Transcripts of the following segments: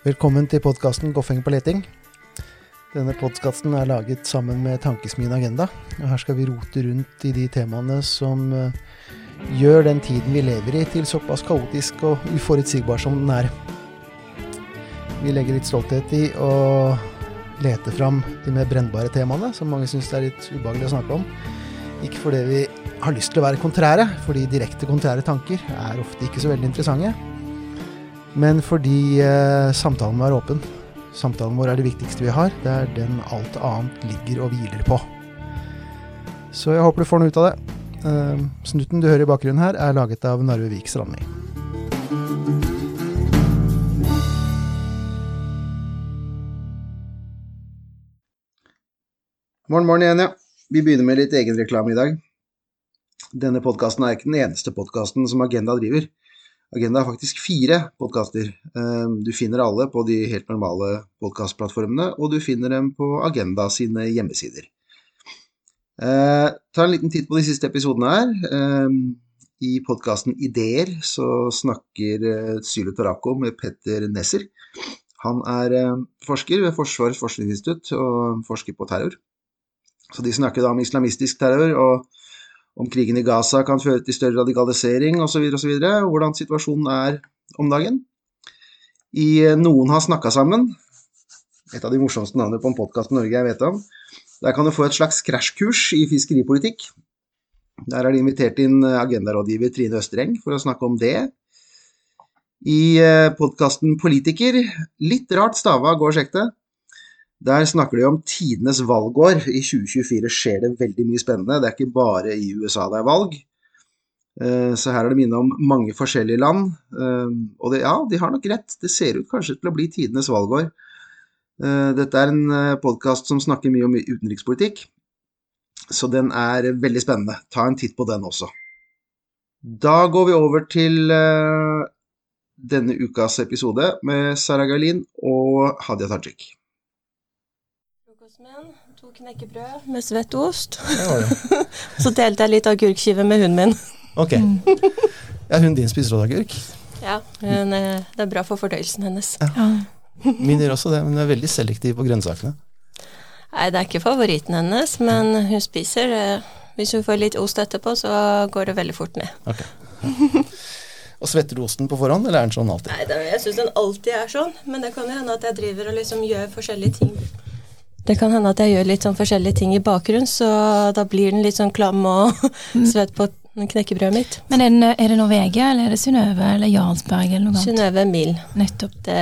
Velkommen til podkasten Goffeng på leting. Denne podkasten er laget sammen med Tankesmien Agenda. og Her skal vi rote rundt i de temaene som eh, gjør den tiden vi lever i, til såpass kaotisk og uforutsigbar som den er. Vi legger litt stolthet i å lete fram de mer brennbare temaene, som mange syns er litt ubehagelig å snakke om. Ikke fordi vi har lyst til å være kontrære, fordi direkte kontrære tanker er ofte ikke så veldig interessante men fordi eh, samtalen må være åpen. Samtalen vår er det viktigste vi har. Det er den alt annet ligger og hviler på. Så jeg håper du får noe ut av det. Eh, snutten du hører i bakgrunnen her, er laget av Narve Vik Strandli. Morgen, morgen igjen, ja. Vi begynner med litt egenreklame i dag. Denne podkasten er ikke den eneste podkasten som Agenda driver. Agenda er faktisk fire podkaster. Ehm, du finner alle på de helt normale podkastplattformene, og du finner dem på Agenda sine hjemmesider. Eh, ta en liten titt på de siste episodene her. Ehm, I podkasten Ideer så snakker eh, Sylo Tarako med Petter Nesser. Han er eh, forsker ved Forsvarets forskningsinstitutt og forsker på terror. Så de snakker da om islamistisk terror og om krigen i Gaza kan føre til større radikalisering osv., osv., hvordan situasjonen er om dagen. I eh, Noen har snakka sammen, et av de morsomste navnene på en podkast i Norge jeg vet om. Der kan du få et slags krasjkurs i fiskeripolitikk. Der er det invitert inn eh, agendarådgiver Trine Østreng for å snakke om det. I eh, podkasten Politiker, litt rart stava, gå og sjekk det, der snakker de om tidenes valgår. I 2024 skjer det veldig mye spennende. Det er ikke bare i USA det er valg. Eh, så her er det minne om mange forskjellige land. Eh, og det, ja, de har nok rett. Det ser ut kanskje til å bli tidenes valgår. Eh, dette er en podkast som snakker mye om utenrikspolitikk, så den er veldig spennende. Ta en titt på den også. Da går vi over til denne ukas episode med Sara Galin og Hadia Tajik knekkebrød med svett ost. så delte jeg litt agurkskive med hunden min. ok. Ja, hunden din spiser også agurk? Ja, men eh, det er bra for fordøyelsen hennes. Ja. Min gjør også det, men hun er veldig selektiv på grønnsakene. Nei, det er ikke favoritten hennes, men hun spiser eh, Hvis hun får litt ost etterpå, så går det veldig fort ned. Okay. Og svetter du osten på forhånd, eller er den sånn alltid? Nei, det, jeg syns den alltid er sånn, men det kan jo hende at jeg driver og liksom gjør forskjellige ting det kan hende at jeg gjør litt sånn forskjellige ting i bakgrunnen, så da blir den litt sånn klam og mm. svett på knekkebrødet mitt. Men er, den, er det Norvegia, eller er det Synnøve eller Jarlsberg eller noe annet? Synnøve Mil. Nettopp. Det,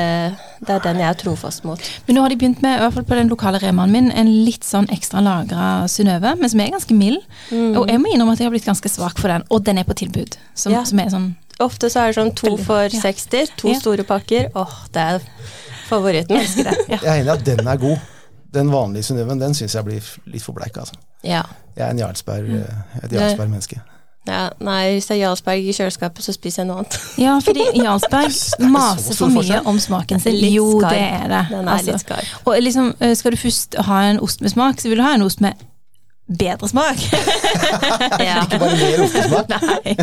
det, er den jeg er trofast mot. Men nå har de begynt med, i hvert fall på den lokale remaen min, en litt sånn ekstra lagra Synnøve, men som er ganske mild. Mm. Og jeg må innrømme at jeg har blitt ganske svak for den, og den er på tilbud. Som, ja. som er sånn Ofte så er det sånn to for 60, to ja. store pakker. Åh, det er favoritten. Jeg elsker det. Ja. Jeg er enig i at den er god den vanlige Synnøven, den syns jeg blir litt for bleik, altså. Ja. Jeg er en Jarlsberg, mm. eh, et Jarlsberg-menneske. Ja, nei, hvis det er Jarlsberg i kjøleskapet, så spiser jeg noe annet. Ja, fordi Jarlsberg maser for mye om smaken sin. Jo, det er det. Den er altså. litt skarp. Og liksom, eh, skal du først ha en ost med smak, så vil du ha en ost med bedre smak. ja. Ikke bare mer ostesmak. Nei.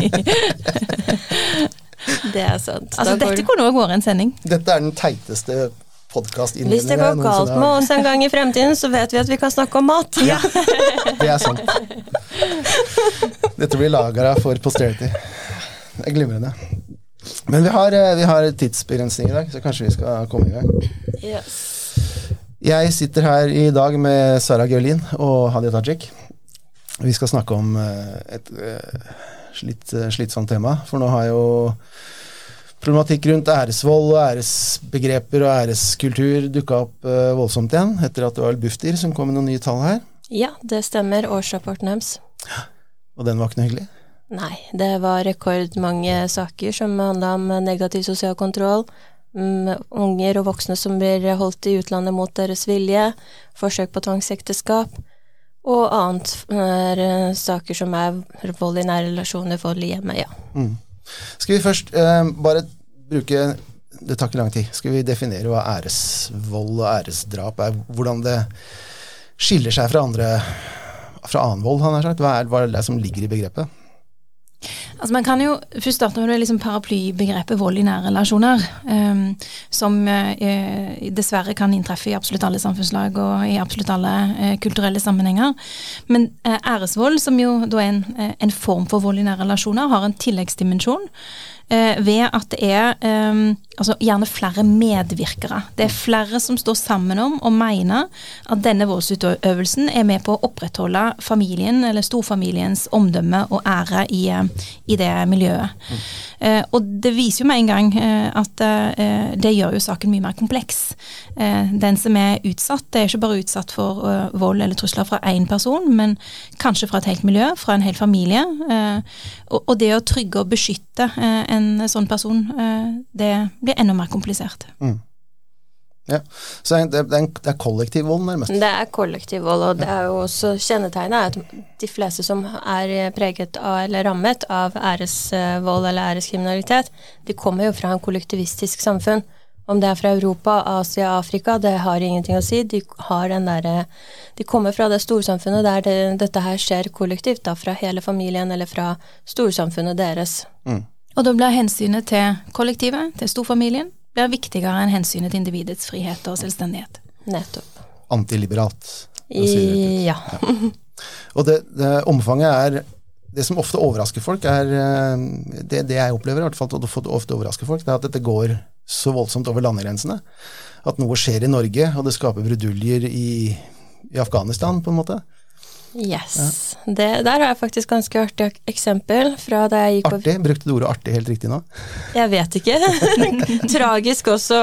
det er sant. Altså, dette kunne òg vært en sending. Dette er den teiteste Hvis det går galt med oss en gang i fremtiden, så vet vi at vi kan snakke om mat. Ja, det er sant. Dette blir lagra for posterity. Det er glimrende. Men vi har, eh, vi har tidsbegrensning i dag, så kanskje vi skal komme i gang. Yes. Jeg sitter her i dag med Sara Geolin og Hadia Tajik. Vi skal snakke om eh, et eh, slitsomt tema, for nå har jo problematikk rundt æresvold og æresbegreper og æreskultur dukka opp uh, voldsomt igjen, etter at det var Bufdir som kom med noen nye tall her. Ja, det stemmer. Årsrapporten deres. Og den var ikke noe hyggelig? Nei, det var rekordmange saker som handla om negativ sosial kontroll. Um, unger og voksne som blir holdt i utlandet mot deres vilje, forsøk på tvangsekteskap, og annet er uh, saker som er vold i nære relasjoner, vold i hjemmet, ja. Mm. Skal vi først uh, bare bruke det tar ikke lang tid. Skal vi definere hva æresvold og æresdrap er? Hvordan det skiller seg fra andre fra annen vold, han har sagt? Hva er, hva er det som ligger i begrepet? Altså Man kan jo først starte med det liksom paraplybegrepet vold i nære relasjoner, um, som uh, dessverre kan inntreffe i absolutt alle samfunnslag og i absolutt alle uh, kulturelle sammenhenger. Men uh, æresvold, som jo da er en, en, form for vold i nære relasjoner, har en tilleggsdimensjon ved at det er um, altså gjerne flere medvirkere. Det er flere som står sammen om og mener at denne voldsutøvelsen er med på å opprettholde familien eller storfamiliens omdømme og ære i, i det miljøet. Mm. Eh, og det viser jo med en gang eh, at eh, det gjør jo saken mye mer kompleks. Eh, den som er utsatt, det er ikke bare utsatt for vold eller trusler fra én person, men kanskje fra et helt miljø, fra en hel familie. Eh, og, det å trygge og beskytte eh, en sånn person, det blir enda mer komplisert. Mm. Ja, Så det, det, er, det er kollektiv vold, nærmest? Det er kollektiv vold, og det er jo også kjennetegnet at de fleste som er preget av eller rammet av æresvold eller æreskriminalitet, de kommer jo fra en kollektivistisk samfunn. Om det er fra Europa, Asia, Afrika, det har ingenting å si. De, har den der, de kommer fra det storsamfunnet der det, dette her skjer kollektivt, da, fra hele familien eller fra storsamfunnet deres. Mm. Og da blir hensynet til kollektivet, til storfamilien, blir viktigere enn hensynet til individets frihet og selvstendighet. Nettopp. Antiliberalt. I, ja. ja. Og det, det, omfanget er Det som ofte overrasker folk, er eh, det, det jeg opplever, i hvert fall ofte overrasker folk, det er at dette går så voldsomt over landegrensene. At noe skjer i Norge, og det skaper bruduljer i, i Afghanistan, på en måte. Yes. Ja. Det, der har jeg faktisk ganske artig eksempel fra da jeg gikk på Artig? Brukte du ordet artig helt riktig nå? Jeg vet ikke. Tragisk også.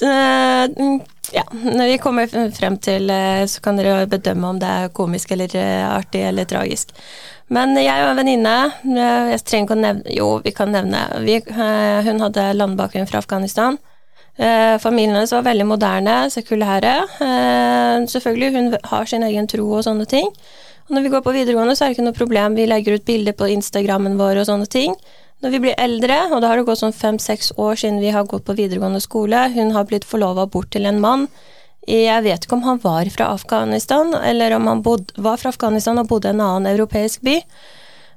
ja, når vi kommer frem til Så kan dere bedømme om det er komisk eller eh, artig eller tragisk. Men jeg og en venninne Jeg trenger ikke å nevne Jo, vi kan nevne. Vi, eh, hun hadde landbakgrunn fra Afghanistan. Eh, familien hennes var veldig moderne, sekulære. Eh, selvfølgelig, hun har sin egen tro og sånne ting. Og når vi går på videregående, så er det ikke noe problem. Vi legger ut bilder på Instagrammen vår og sånne ting. Når vi blir eldre, og da har det gått sånn fem-seks år siden vi har gått på videregående skole, hun har blitt forlova bort til en mann. Jeg vet ikke om han var fra Afghanistan, eller om han bod, var fra Afghanistan og bodde i en annen europeisk by.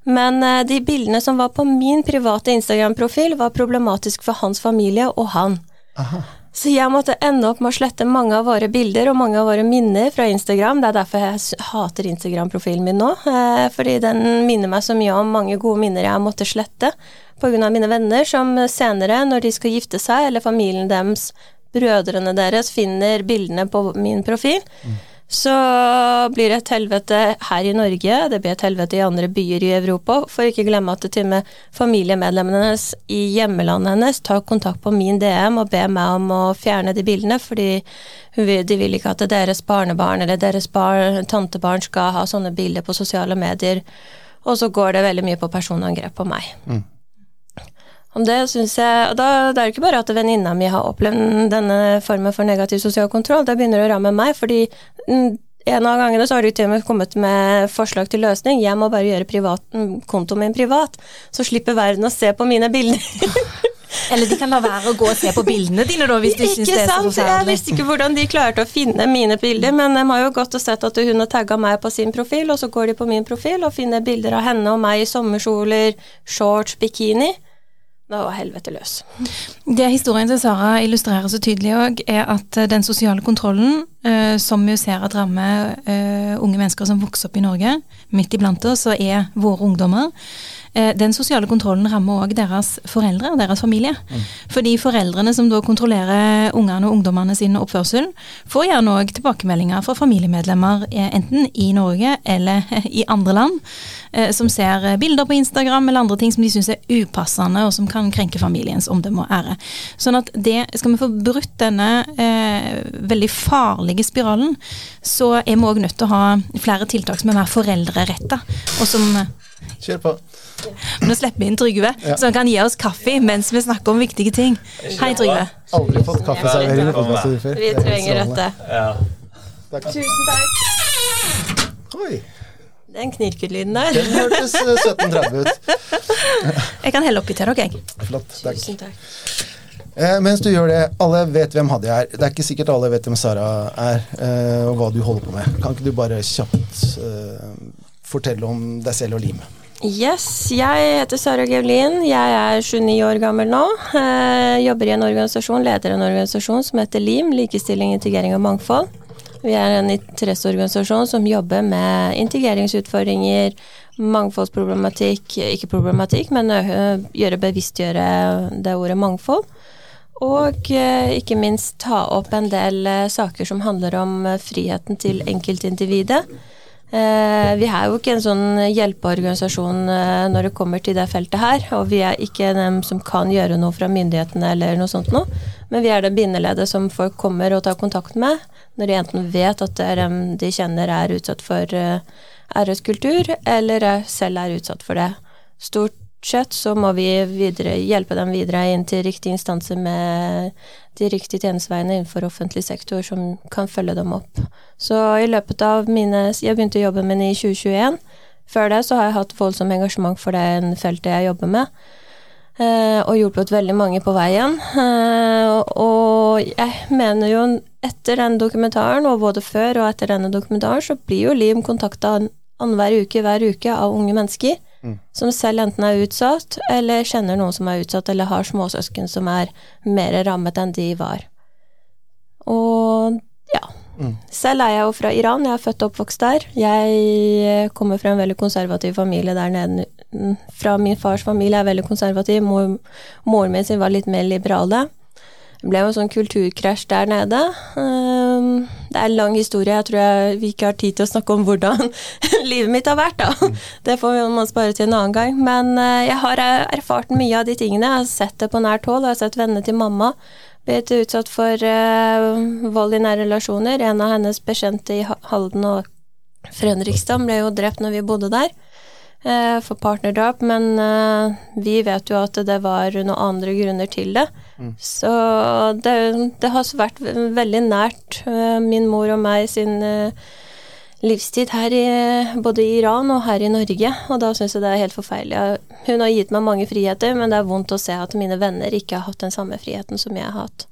Men eh, de bildene som var på min private Instagram-profil, var problematisk for hans familie og han. Aha. Så jeg måtte ende opp med å slette mange av våre bilder og mange av våre minner fra Instagram. Det er derfor jeg hater Instagram-profilen min nå. Eh, fordi den minner meg så mye om mange gode minner jeg måtte slette pga. mine venner, som senere, når de skal gifte seg, eller familien deres, brødrene deres, finner bildene på min profil. Mm så blir det et helvete her i Norge, det blir et helvete i andre byer i Europa. For ikke glemme at til og med familiemedlemmene hennes i hjemmelandet hennes tar kontakt på min DM og ber meg om å fjerne de bildene, fordi de vil ikke at deres barnebarn eller deres barn, tantebarn skal ha sånne bilder på sosiale medier. Og så går det veldig mye på personangrep på meg. Mm. Om det syns jeg, og da, Det er ikke bare at venninna mi har opplevd denne formen for negativ sosial kontroll, det begynner å ramme meg, fordi mm, en av gangene så har de til og med kommet med forslag til løsning. Jeg må bare gjøre privat, mm, kontoen min privat, så slipper verden å se på mine bilder. Eller de kan la være å gå og se på bildene dine, da, hvis de syns det er så forferdelig. Jeg visste ikke hvordan de klarte å finne mine bilder, men de har jo gått og sett at hun har tagga meg på sin profil, og så går de på min profil og finner bilder av henne og meg i sommerkjoler, shorts, bikini. Da var helvete løs. Det historien til Sara illustrerer så tydelig òg, er at eh, den sosiale kontrollen, uh, som vi ser at rammer uh, unge mennesker som vokser opp i Norge, midt iblant oss, så er våre ungdommer, den sosiale kontrollen rammer òg deres foreldre og deres familie. Mm. Fordi foreldrene som da kontrollerer ungene og ungdommene sin oppførsel, får gjerne òg tilbakemeldinger fra familiemedlemmer enten i Norge eller i andre land. Eh, som ser eh, bilder på Instagram eller andre ting som de syns er upassende, og som kan krenke familiens omdømme og ære. Sånn at det, Skal vi få brutt denne eh, veldig farlige spiralen, så er vi òg nødt til å ha flere tiltak som er mer foreldreretta, og som Kjør på. Nå slipper vi inn Trygve, ja. så han kan gi oss kaffe mens vi snakker om viktige ting. Hei, Trygve. Aldri fått kaffeservering før. Vi trenger dette. Ja. Tusen takk. Oi. Den knirkelyden der. Den hørtes 1730 eh, ut. jeg kan helle oppi til dere, jeg. Flott. Takk. Tusen takk. Eh, mens du gjør det, alle vet hvem Hadia er. Det er ikke sikkert alle vet hvem Sara er, eh, og hva du holder på med. Kan ikke du bare kjapt eh, fortelle om deg selv og Lim? Yes, jeg heter Sara Gevlin. Jeg er 29 år gammel nå. Jeg jobber i en organisasjon, leder en organisasjon som heter LIM, Likestilling, integrering og mangfold. Vi er en interesseorganisasjon som jobber med integreringsutfordringer, mangfoldsproblematikk, ikke problematikk, men gjøre bevisstgjøre det ordet mangfold. Og ikke minst ta opp en del saker som handler om friheten til enkeltindividet. Vi er jo ikke en sånn hjelpeorganisasjon når det kommer til det feltet her, og vi er ikke dem som kan gjøre noe fra myndighetene eller noe sånt noe, men vi er det bindeleddet som folk kommer og tar kontakt med når de enten vet at det er dem de kjenner er utsatt for æreskultur, eller selv er utsatt for det. Stort sett så må vi videre, hjelpe dem videre inn til riktige instanser med de riktige tjenesteveiene innenfor offentlig sektor som kan følge dem opp. Så i løpet av mine Jeg begynte å jobbe med det i 2021. Før det så har jeg hatt voldsomt engasjement for det feltet jeg jobber med. Og hjulpet veldig mange på veien. Og jeg mener jo etter den dokumentaren, og både før og etter denne dokumentaren, så blir jo Lim kontakta annenhver uke hver uke av unge mennesker mm. som selv enten er utsatt, eller kjenner noen som er utsatt, eller har småsøsken som er mer rammet enn de var. Og ja. Mm. Selv er jeg jo fra Iran, jeg er født og oppvokst der. Jeg kommer fra en veldig konservativ familie der nede. Fra min fars familie er veldig konservativ, Mor, moren min sin var litt mer liberale. Det ble jo en sånn kulturkrasj der nede. Um, det er en lang historie, jeg tror jeg, vi ikke har tid til å snakke om hvordan livet mitt har vært, da. Mm. Det får man spare til en annen gang. Men uh, jeg har erfart mye av de tingene. Jeg har sett det på nært hold. Jeg har sett vennene til mamma blitt utsatt for uh, vold i nære relasjoner. En av hennes bekjente i Halden og Fredrikstad ble jo drept når vi bodde der for partnerdrap, men vi vet jo at det var noen andre grunner til det. Mm. Så det, det, har vært veldig nært min mor og meg sin livstid her i både i Iran og her i Norge, og da syns jeg det er helt forferdelig. Hun har gitt meg mange friheter, men det er vondt å se at mine venner ikke har hatt den samme friheten som jeg har hatt.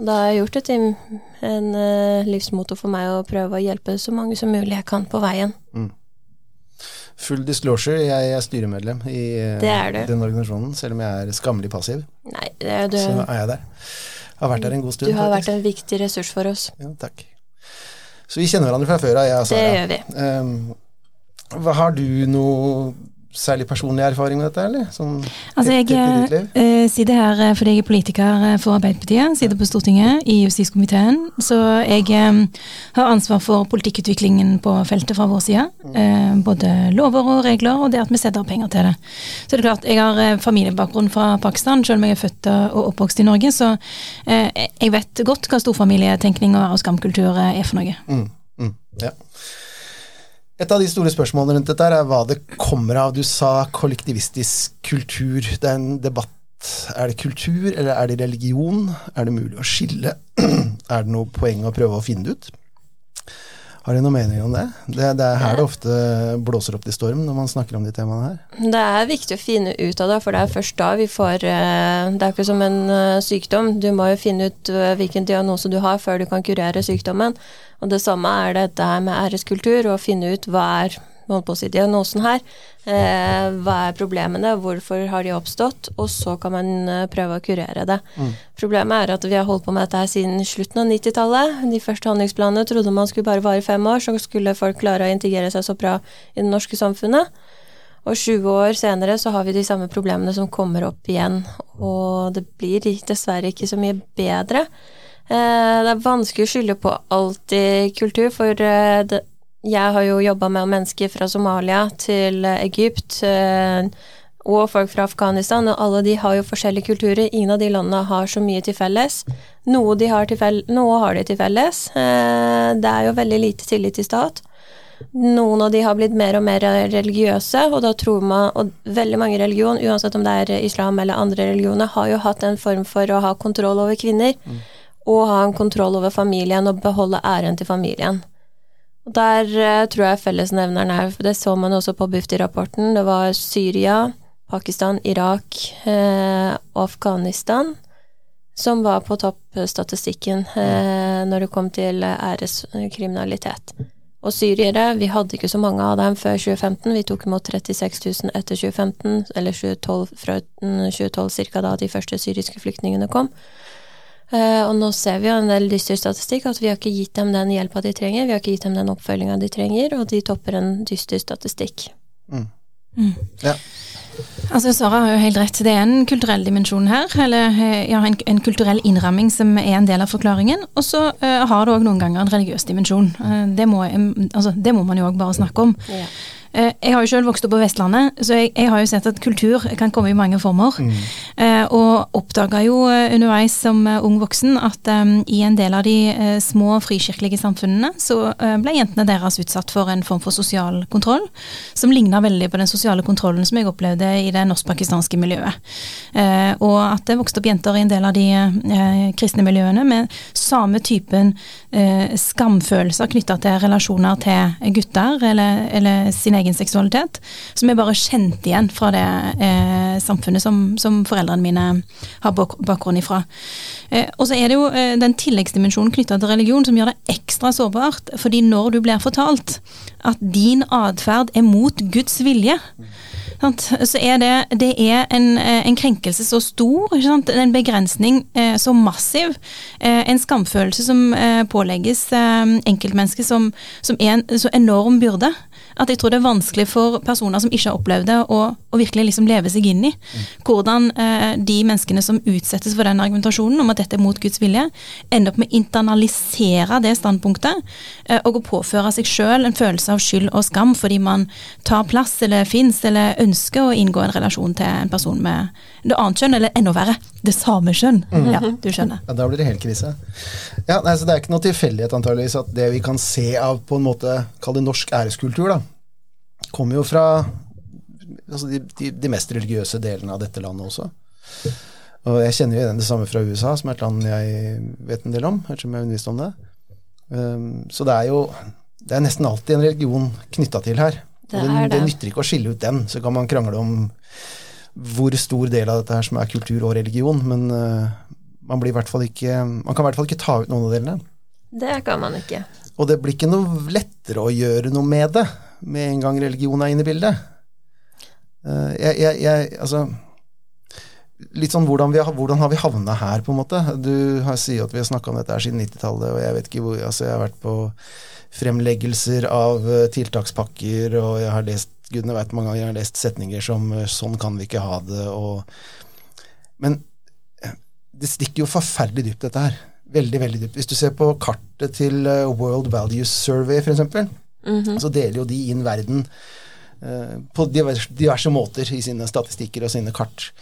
Da har jeg gjort det til en livsmotor for meg å prøve å hjelpe så mange som mulig jeg kan på veien. Mm. Full disclosure, jeg er styremedlem i den organisasjonen, selv om jeg er skammelig passiv. Nei, det er du. Så er jeg der. Jeg har vært der en god stund. Du har faktisk. vært en viktig ressurs for oss. Ja, takk. Så vi kjenner hverandre fra før av, jeg og Sara. Det gjør vi. Um, har du noe særlig personlig erfaring med dette, eller? Som altså, jeg uh, sitter her eh, fordi jeg er politiker for Arbeiderpartiet, sitter på Stortinget i justiskomiteen. Så jeg um, har ansvar for politikkutviklingen på feltet fra vår side. Uh, både lover og regler, og det at vi setter penger til det. Så det er klart, jeg har familiebakgrunn fra Pakistan, selv om jeg er født og oppvokst i Norge. Så uh, jeg vet godt hva storfamilietenkning og skamkultur er for noe. Mm, mm, ja. Et av de store spørsmålene rundt dette er hva det kommer av. Du sa kollektivistisk kultur. Det er en debatt. Er det kultur, eller er det religion? Er det mulig å skille? er det noe poeng å prøve å finne det ut? Har de noen meninger om det? det? det? er her det ofte blåser opp til storm når man snakker om de temaene her. Det er viktig å finne ut av det, for det er først da vi får eh, Det er ikke som en eh, sykdom. Du må jo finne ut eh, hvilken diagnose du har før du kan kurere sykdommen. Og det samme er dette her med æreskultur, å finne ut hva er holdt på å si, diagnosen her. Eh, hva er problemene, hvorfor har de oppstått, og så kan man eh, prøve å kurere det. Mm. Problemet er at vi har holdt på med dette her siden slutten av 90-tallet. De første handlingsplanene trodde man skulle bare vare fem år, så skulle folk klare å integrere seg så bra i det norske samfunnet. Og 20 år senere så har vi de samme problemene som kommer opp igjen, og det blir dessverre ikke så mye bedre. Eh, det er vanskelig å skylde på alt i kultur, for eh, det, jeg har jo jobba med mennesker fra Somalia til Egypt eh, og folk fra Afghanistan, og alle de har jo forskjellige kulturer. Ingen av de landene har så mye til felles. Noe, de har, til felles, noe har de til felles. Det er jo veldig lite tillit til stat. Noen av de har blitt mer og mer religiøse, og da tror man Og veldig mange religion, uansett om det er islam eller andre religioner, har jo hatt en form for å ha kontroll over kvinner. Mm og ha en kontroll over familien og beholde æren til familien. Der uh, tror jeg fellesnevneren er, for det så man også på Bufdir-rapporten, det var Syria, Pakistan, Irak uh, og Afghanistan som var på toppstatistikken eh, når det kom til æreskriminalitet. Og syrere, vi hadde ikke så mange av dem før 2015. Vi tok imot 36 000 etter 2015, eller 2012, fra 2012 ca. da de første syriske flyktningene kom. Uh, og nå ser vi jo en del dyster statistikk, at vi har ikke gitt dem den hjelpa de trenger, vi har ikke gitt dem den oppfølginga de trenger, og de topper en dyster statistikk. Mm. Mm. Ja. Altså, Sara har jo helt rett. Det er en kulturell dimensjon her. Eller eh, ja, en, en kulturell innramming som er en del av forklaringen. Og så uh, har det òg noen ganger en religiøs dimensjon. Uh, det, må, altså, det, må, man jo òg bare snakke om. Ja. Eh, jeg har jo selv vokst opp på Vestlandet, så jeg, jeg, har jo sett at kultur kan komme i mange former. Mm. Eh, og oppdaga jo eh, underveis som ung voksen at um, i en del av de uh, små frikirkelige samfunnene, så uh, ble jentene deres utsatt for en form for sosial kontroll, som ligna veldig på den sosiale kontrollen som jeg opplevde i det norsk-pakistanske miljøet. Uh, og at det vokste opp jenter i en del av de kristne miljøene med samme typen skamfølelser knytta til relasjoner til gutter eller, eller sine egen seksualitet, som jeg bare kjente igjen fra det eh, samfunnet som, som, foreldrene mine har bakgrunn ifra. Eh, og så er det jo eh, den tilleggsdimensjonen knytta til religion som gjør det ekstra sårbart. fordi når du blir fortalt at din atferd er mot Guds vilje, så er det, det er en, eh, en, krenkelse så stor, en begrensning eh, så massiv, eh, en skamfølelse som eh, pålegges eh, enkeltmennesket som, som er en så enorm byrde at jeg tror det er vanskelig for personer som ikke har opplevd det, å, å virkelig liksom leve seg inn i mm. hvordan eh, de menneskene som utsettes for den argumentasjonen om at dette er mot Guds vilje, ender opp med å internalisere det standpunktet eh, og å påføre seg sjøl en følelse av skyld og skam fordi man tar plass eller fins eller ønsker å inngå en relasjon til en person med det annet kjønn, eller enda verre, det samme kjønn. Mm. Ja, du skjønner. Ja, Da blir det helt krise. Ja, nei, så Det er ikke noe tilfeldighet antageligvis at det vi kan se av på en måte, kall det norsk æreskultur, da, kommer jo fra altså de, de, de, mest religiøse delene av dette landet også. Og jeg kjenner jo igjen det samme fra USA, som er et land jeg vet en del om, ettersom jeg har undervist om det. Um, så det er jo det er nesten alltid en religion knytta til her. Det, det, det, nytter ikke å skille ut den. Så kan man krangle om hvor stor del av dette her som er kultur og religion, men uh, man, blir hvert fall ikke, man kan i hvert fall ikke ta ut noen av delene. Det kan man ikke. Og det blir ikke noe lettere å gjøre noe med det med en gang religion er inne i bildet. Uh, jeg, jeg, jeg, altså Litt sånn hvordan, vi, hvordan har vi havna her, på en måte? Du har, sier at vi har snakka om dette her siden 90-tallet, og jeg vet ikke hvor altså Jeg har vært på fremleggelser av eh, tiltakspakker, og jeg har lest gudene vet mange ganger jeg har lest setninger som eh, 'sånn kan vi ikke ha det', og Men det stikker jo forferdelig dypt, dette her. Veldig, veldig dypt. Hvis du ser på kartet til World Values Survey, f.eks., Mm -hmm. Så deler jo de inn verden uh, på diverse, diverse, måter i sine statistikker og sine kart.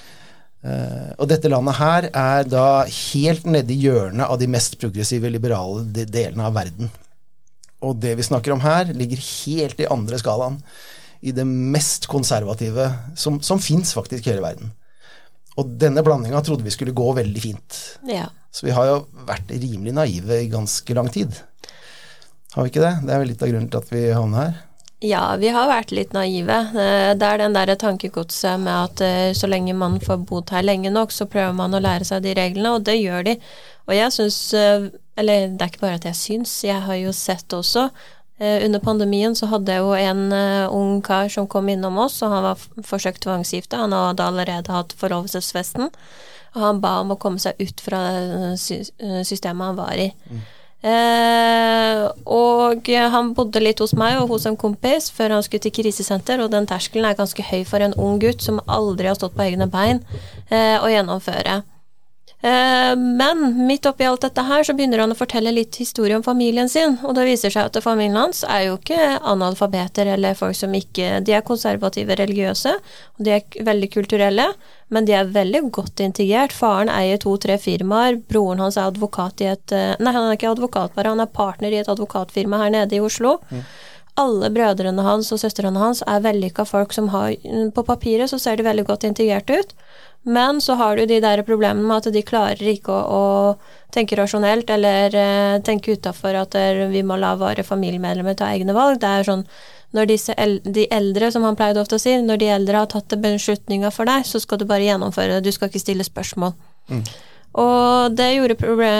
Uh, og dette landet her er da helt nede i hjørnet av de mest progressive, liberale de delene av verden. Og det vi snakker om her, ligger helt i andre skalaen. I det mest konservative som, som fins faktisk i hele verden. Og denne blandinga trodde vi skulle gå veldig fint. Ja. Så vi har jo vært rimelig naive i ganske lang tid. Har vi ikke det? Det er vel litt av grunnen til at vi havner her. Ja, vi har vært litt naive. Eh, det er den der tankegodset med at eh, så lenge man får bodd her lenge nok, så prøver man å lære seg de reglene, og det gjør de. Og jeg syns eh, Eller det er ikke bare at jeg syns, jeg har jo sett også. Under pandemien så hadde jeg jo en ung kar som kom innom oss, og han var forsøkt tvangsgifta. Han hadde allerede hatt forlovelsesfesten, og han ba om å komme seg ut fra systemet han var i. Mm. Eh, og han bodde litt hos meg og hos en kompis før han skulle til krisesenter, og den terskelen er ganske høy for en ung gutt som aldri har stått på egne bein, eh, å gjennomføre. Eh, men midt oppi alt dette her så begynner han å fortelle litt historie om familien sin, og det viser seg at familien hans er jo ikke analfabeter eller folk som ikke De er konservative religiøse, og de er veldig kulturelle, men de er veldig godt integrert. Faren eier to-tre firmaer, broren hans er advokat i et eh, Nei, han er ikke advokat bare, han er partner i et advokatfirma her nede i Oslo. Mm. Alle brødrene hans og søstrene hans er vellykka folk som har På papiret så ser de veldig godt integrert ut. Men så har du de der problemene med at de klarer ikke å, å tenke rasjonelt eller eh, tenke utafor at der, vi må la våre familiemedlemmer ta egne valg. Det er sånn når disse de eldre, som han pleide ofte å si, når de eldre har tatt beslutninga for deg, så skal du bare gjennomføre det, du skal ikke stille spørsmål. Mm. Og det gjorde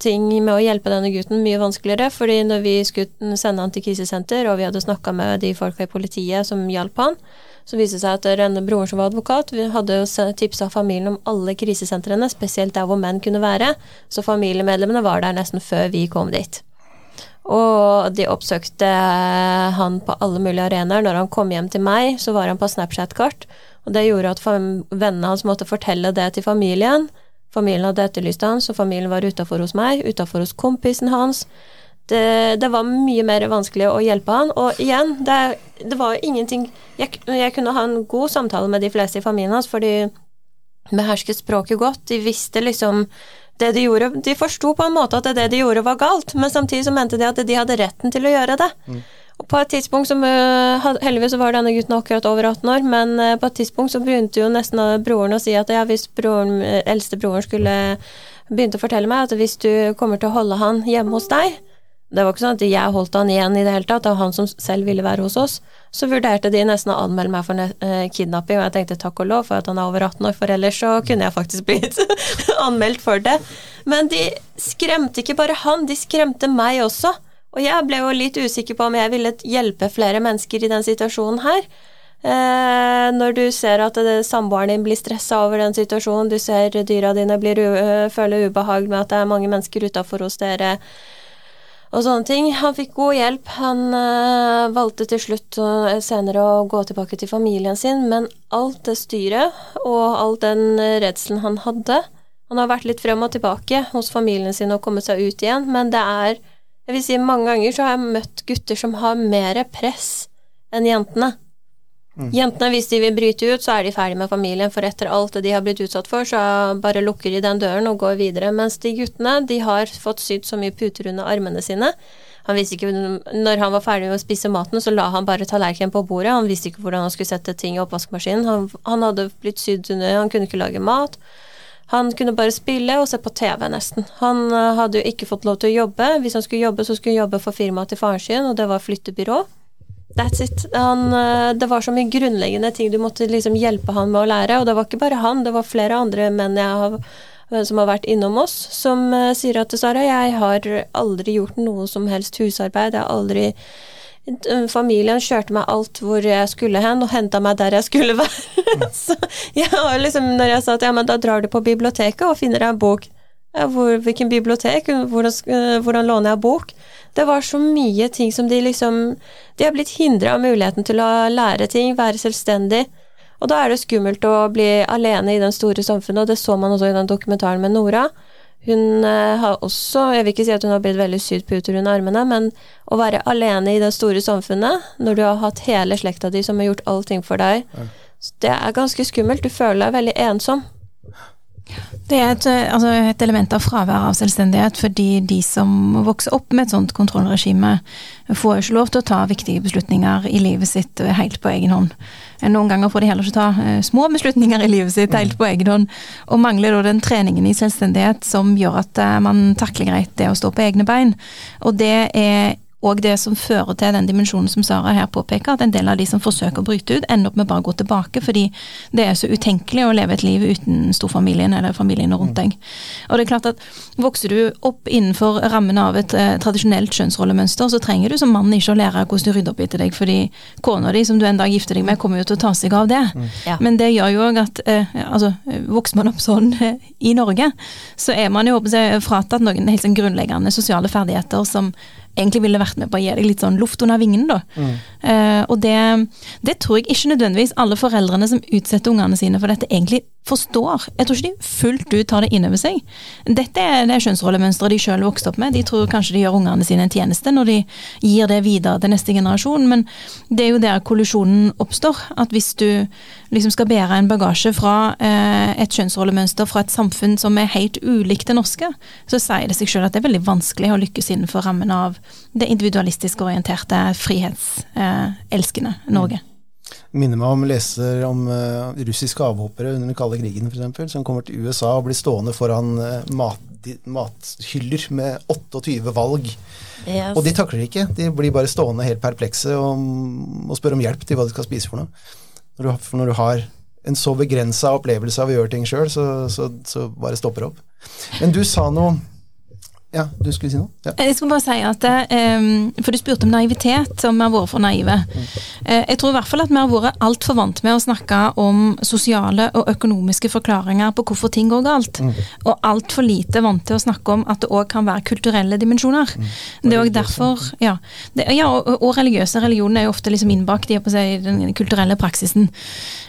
ting med å hjelpe denne gutten mye vanskeligere, fordi når vi skulle sende han til krisesenter, og vi hadde snakka med de folka i politiet som hjalp han, så viste det seg at denne broren som var advokat, hadde jo tipsa familien om alle krisesentrene, spesielt der hvor menn kunne være, så familiemedlemmene var der nesten før vi kom dit. Og de oppsøkte han på alle mulige arenaer. Når han kom hjem til meg, så var han på Snapchat-kart, og det gjorde at vennene hans måtte fortelle det til familien. Familien hadde etterlyst han, så familien var utafor hos meg, utafor hos kompisen hans. Det, det, var mye mer vanskelig å hjelpe han. Og igjen, det, det var ingenting jeg, jeg, kunne ha en god samtale med de fleste i familien hans, for de behersket språket godt. De visste liksom det de gjorde De forsto på en måte at det de gjorde, var galt, men samtidig så mente de at de hadde retten til å gjøre det. Mm. Og på et tidspunkt som Heldigvis var denne gutten akkurat over 18 år, men eh, på et tidspunkt så begynte jo nesten broren å si at ja, hvis broren, eldstebroren eldste broren skulle begynte å fortelle meg at hvis du kommer til å holde han hjemme hos deg, det var ikke sånn at jeg holdt han igjen i det hele tatt, det var han som selv ville være hos oss. Så vurderte de nesten å anmelde meg for eh, kidnapping, og jeg tenkte takk og lov for at han er over 18 år, for ellers så kunne jeg faktisk blitt anmeldt for det. Men de skremte ikke bare han, de skremte meg også. Og jeg ble jo litt usikker på om jeg ville hjelpe flere mennesker i den situasjonen her. Eh, når du ser at samboeren din blir stressa over den situasjonen, du ser dyra dine blir, føler ubehag med at det er mange mennesker utafor hos dere og sånne ting. Han fikk god hjelp. Han uh, valgte til slutt uh, senere å gå tilbake til familien sin, men alt det styret og all den redselen han hadde Han har vært litt frem og tilbake hos familien sin og kommet seg ut igjen, men det er Jeg vil si mange ganger så har jeg møtt gutter som har mer press enn jentene. Mm. Jentene, hvis de vil bryte ut, så er de ferdig med familien, for etter alt det de har blitt utsatt for, så bare lukker de den døren og går videre. Mens de guttene, de har fått sydd så mye puter under armene sine. Han visste ikke, Når han var ferdig med å spise maten, så la han bare tallerkenen på bordet. Han visste ikke hvordan han skulle sette ting i oppvaskmaskinen. Han, han hadde blitt sydd under, han kunne ikke lage mat. Han kunne bare spille og se på TV, nesten. Han uh, hadde jo ikke fått lov til å jobbe. Hvis han skulle jobbe, så skulle han jobbe for firmaet til faren sin, og det var flyttebyrå. That's it. Han, eh, det var så mye grunnleggende ting du måtte liksom hjelpe han med å lære, og det var ikke bare han, det var flere andre menn har, eh, som har vært innom oss, som uh, sier at Sara, jeg har aldri gjort noe som helst husarbeid, jeg har aldri Familien kjørte meg alt hvor jeg skulle hen, og henta meg der jeg skulle være. så jeg har liksom, når jeg sa at ja, men da drar du på biblioteket og finner deg en bok hvor, Hvilken bibliotek? Hvordan, hvordan låner jeg bok? Det var så mye ting som de liksom De har blitt hindra av muligheten til å lære ting, være selvstendig. Og da er det skummelt å bli alene i den store samfunnet, og det så man også i den dokumentaren med Nora. Hun uh, har også, jeg vil ikke si at hun har blitt veldig sydd puter under armene, men å være alene i det store samfunnet, når du har hatt hele slekta di som har gjort allting for deg, det er ganske skummelt. Du føler deg veldig ensom. Det er et, eh, altså et, element av fravær av selvstendighet, fordi de som vokser opp med et sånt kontrollregime, får jo ikke lov til å ta viktige beslutninger i livet sitt eh, helt på egen hånd. Noen ganger får de heller ikke ta små beslutninger i livet sitt helt på egen hånd, og mangler da den treningen i selvstendighet som gjør at man takler greit det å stå på egne bein. Og det er og det som fører til den dimensjonen som Sara her påpeker, at en del av de som forsøker å bryte ut, ender opp med bare å gå tilbake, fordi det er så utenkelig å leve et liv uten storfamilien eller familiene rundt deg. Og det er klart at Vokser du opp innenfor rammen av et eh, tradisjonelt kjønnsrollemønster, så trenger du som mann ikke å lære hvordan du rydder opp etter deg, fordi kona di, som du en dag gifter deg med, kommer jo til å ta seg av det. Mm. Ja. Men det gjør jo òg at eh, altså, vokser man opp sånn eh, i Norge, så er man jo fratatt noen helt sånn grunnleggende sosiale ferdigheter som egentlig ville vært med på å gi deg litt sånn luft under vingene, da. Mm. Uh, og det, det, tror jeg ikke nødvendigvis alle foreldrene som utsetter ungene sine for dette, egentlig forstår. Jeg tror ikke de fullt ut tar det inn over seg. Dette er det kjønnsrollemønsteret de sjøl vokste opp med. De tror kanskje de gjør ungene sine en tjeneste når de gir det videre til neste generasjon, men det er jo der kollisjonen oppstår. At hvis du liksom skal bære en bagasje fra eh, et kjønnsrollemønster fra et samfunn som er helt ulikt det norske, så sier det seg sjøl at det er veldig vanskelig å lykkes innenfor rammen av det individualistisk orienterte, frihetselskende Norge. Minner meg om leser om uh, russiske avhoppere under den kalde krigen f.eks., som kommer til USA og blir stående foran uh, mat, mathyller med 28 valg. Yes. Og de takler det ikke. De blir bare stående helt perplekse og, og spør om hjelp til hva de skal spise for noe. Når du, når du har en så begrensa opplevelse av å gjøre ting sjøl, så, så, så, bare stopper det opp. Men du sa noe ja, du skulle si noe? Ja. Jeg skulle bare si at um, For du spurte om naivitet, om vi har vært for naive. Mm. Uh, jeg tror i hvert fall at vi har vært altfor vant med å snakke om sosiale og økonomiske forklaringer på hvorfor ting går galt. Mm. Og altfor lite vant til å snakke om at det òg kan være kulturelle dimensjoner. Mm. Det er òg derfor Ja, det, ja og, og, religiøse religioner er jo ofte liksom innbakt i den kulturelle praksisen.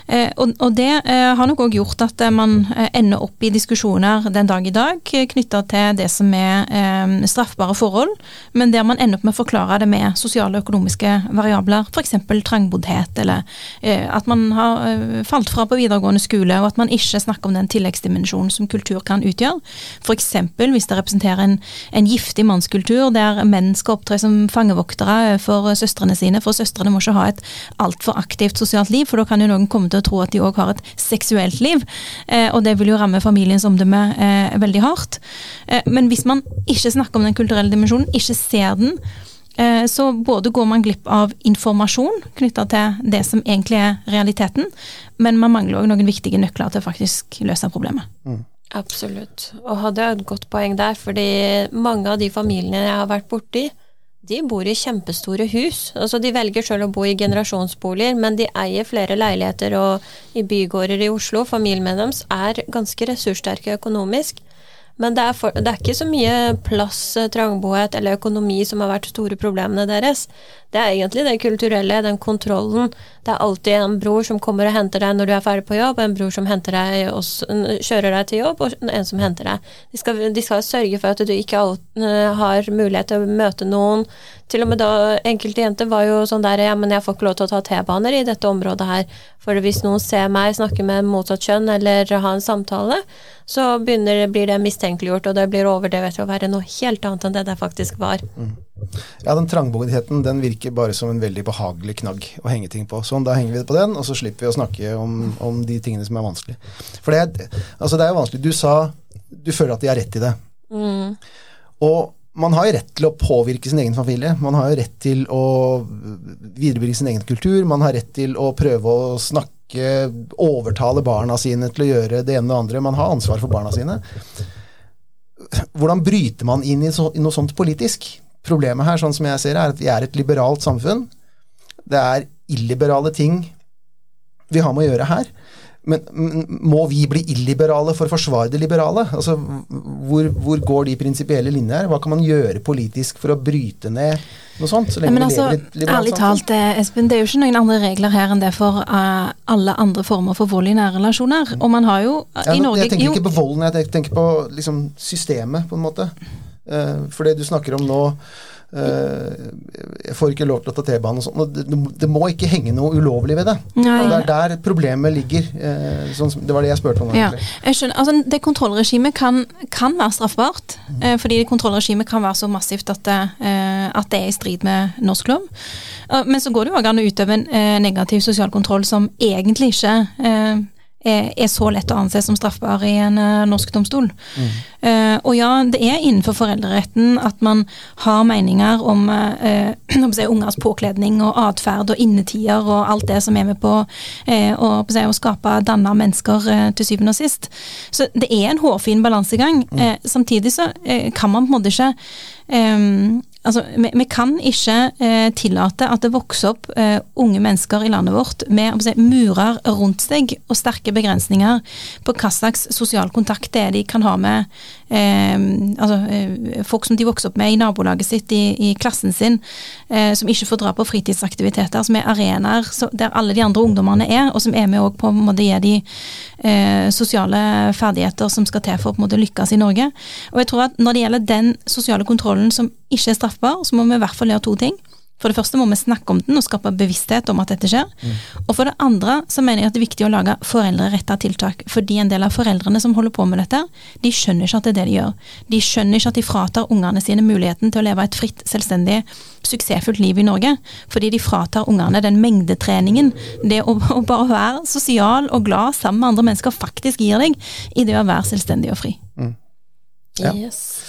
Uh, og, og, det uh, har nok òg gjort at man ender opp i diskusjoner den dag i dag knytta til det som er eh, straffbare forhold, men der man ender opp med å forklare det med sosiale og økonomiske variabler, f.eks. trangboddhet, eller eh, at man har eh, falt fra på videregående skole, og at man ikke snakker om den tilleggsdimensjonen som kultur kan utgjøre. F.eks. hvis det representerer en, en, giftig mannskultur der menn skal opptre som fangevoktere for søstrene sine, for søstrene må ikke ha et altfor aktivt sosialt liv, for da kan jo noen komme til å tro at de òg har et seksuelt liv, eh, og det vil jo ramme familiens omdømme eh, veldig hardt. Eh, men hvis man ikke snakker om den kulturelle dimensjonen, ikke ser den, eh, så både går man glipp av informasjon knytta til det som egentlig er realiteten, men man mangler òg noen viktige nøkler til å faktisk løse problemet. Mm. Absolutt. Og hadde jeg et godt poeng der, fordi mange av de familiene jeg har vært borti, de bor i kjempestore hus. Altså De velger selv å bo i generasjonsboliger, men de eier flere leiligheter og i bygårder i Oslo. Familien deres er ganske ressurssterke økonomisk. Men det er, for, det er, ikke så mye plass, trangboet trangbohet eller økonomi som har vært store problemene deres. Det er egentlig det kulturelle, den kontrollen. Det er alltid en bror som kommer og henter deg når du er ferdig på jobb, en bror som deg også, kjører deg til jobb, og en som henter deg. De skal, de skal sørge for at du ikke eh, har mulighet til å møte noen. Til og med da enkelte jenter var jo sånn der ja, men jeg får ikke lov til å ta T-baner i dette området her. For hvis noen ser meg snakke med motsatt kjønn eller ha en samtale, så begynner, blir det mistenkeliggjort, og det blir overdrevet til å være noe helt annet enn det det faktisk var. Mm. Ja, den trangboddheten den virker bare som en veldig behagelig knagg å henge ting på. Sånn, da henger vi på den, og så slipper vi å snakke om, om de tingene som er vanskelig. For det, altså, det er jo vanskelig. Du sa du føler at de har rett i det. Mm. Og man har jo rett til å påvirke sin egen familie. Man har jo rett til å viderebringe sin egen kultur. Man har rett til å prøve å snakke, overtale barna sine til å gjøre det ene og det andre. Man har ansvar for barna sine. Hvordan bryter man inn i, i noe sånt politisk? Problemet her, sånn som jeg ser det, er at vi er et liberalt samfunn. Det er illiberale ting vi har med å gjøre her. Men må vi bli illiberale for å forsvare det liberale? Altså, hvor, hvor går de prinsipielle linjene her? Hva kan man gjøre politisk for å bryte ned noe sånt? Så lenge men altså, vi lever Ærlig talt, eh, Espen, det er jo ikke noen andre regler her enn det for uh, alle andre former for vold i nære relasjoner. Og man har jo uh, ja, i Norge Jeg tenker ikke på volden, jeg tenker på liksom, systemet, på en måte. Uh, for det du snakker om nå jeg får ikke lov til å ta T-banen og sånn. Det, må ikke henge noe ulovlig ved det. Nei. Det er der problemet ligger. Eh, sånn det var det jeg spurte om. Ja, jeg skjønner. Altså, det kontrollregimet kan, kan være straffbart. Mm. fordi kontrollregimet kan være så massivt at det, at det er i strid med norsk lov. men så går det jo òg an å utøve en negativ sosial kontroll som egentlig ikke er, så lett å anse som straffbar i en uh, norsk domstol. Mm. Uh, og ja, det er innenfor foreldreretten at man har meninger om uh, si, ungers påkledning og atferd og innetider og alt det som er med på å, si, å skape danna mennesker til syvende og sist. Så det er en hårfin balansegang. Mm. samtidig så kan man på en måte ikke um, Altså, vi, vi, kan ikke eh, tillate at det vokser opp eh, unge mennesker i landet vårt med si, murer rundt seg og sterke begrensninger på hva slags sosial kontakt det er de kan ha med eh, altså, eh, folk som de vokser opp med i nabolaget sitt, i, i klassen sin, eh, som ikke får dra på fritidsaktiviteter, som er arenaer der alle de andre ungdommene er, og som er med på å gi de eh, sosiale ferdigheter som skal til for å på en måte lykkes i Norge. Og jeg tror at når det gjelder den sosiale kontrollen som ikke er straffbar, så må vi i hvert fall gjøre to ting. For det første må vi snakke om den og skape bevissthet om at dette skjer. Mm. Og for det andre så mener jeg at det er viktig å lage foreldreretta tiltak. Fordi en del av foreldrene som holder på med dette, de skjønner ikke at det er det de gjør. De skjønner ikke at de fratar ungene sine muligheten til å leve et fritt, selvstendig, suksessfullt liv i Norge. Fordi de fratar ungene den mengdetreningen det å, å bare være sosial og glad sammen med andre mennesker faktisk gir deg i det å være selvstendig og fri. Mm. Ja. Yes.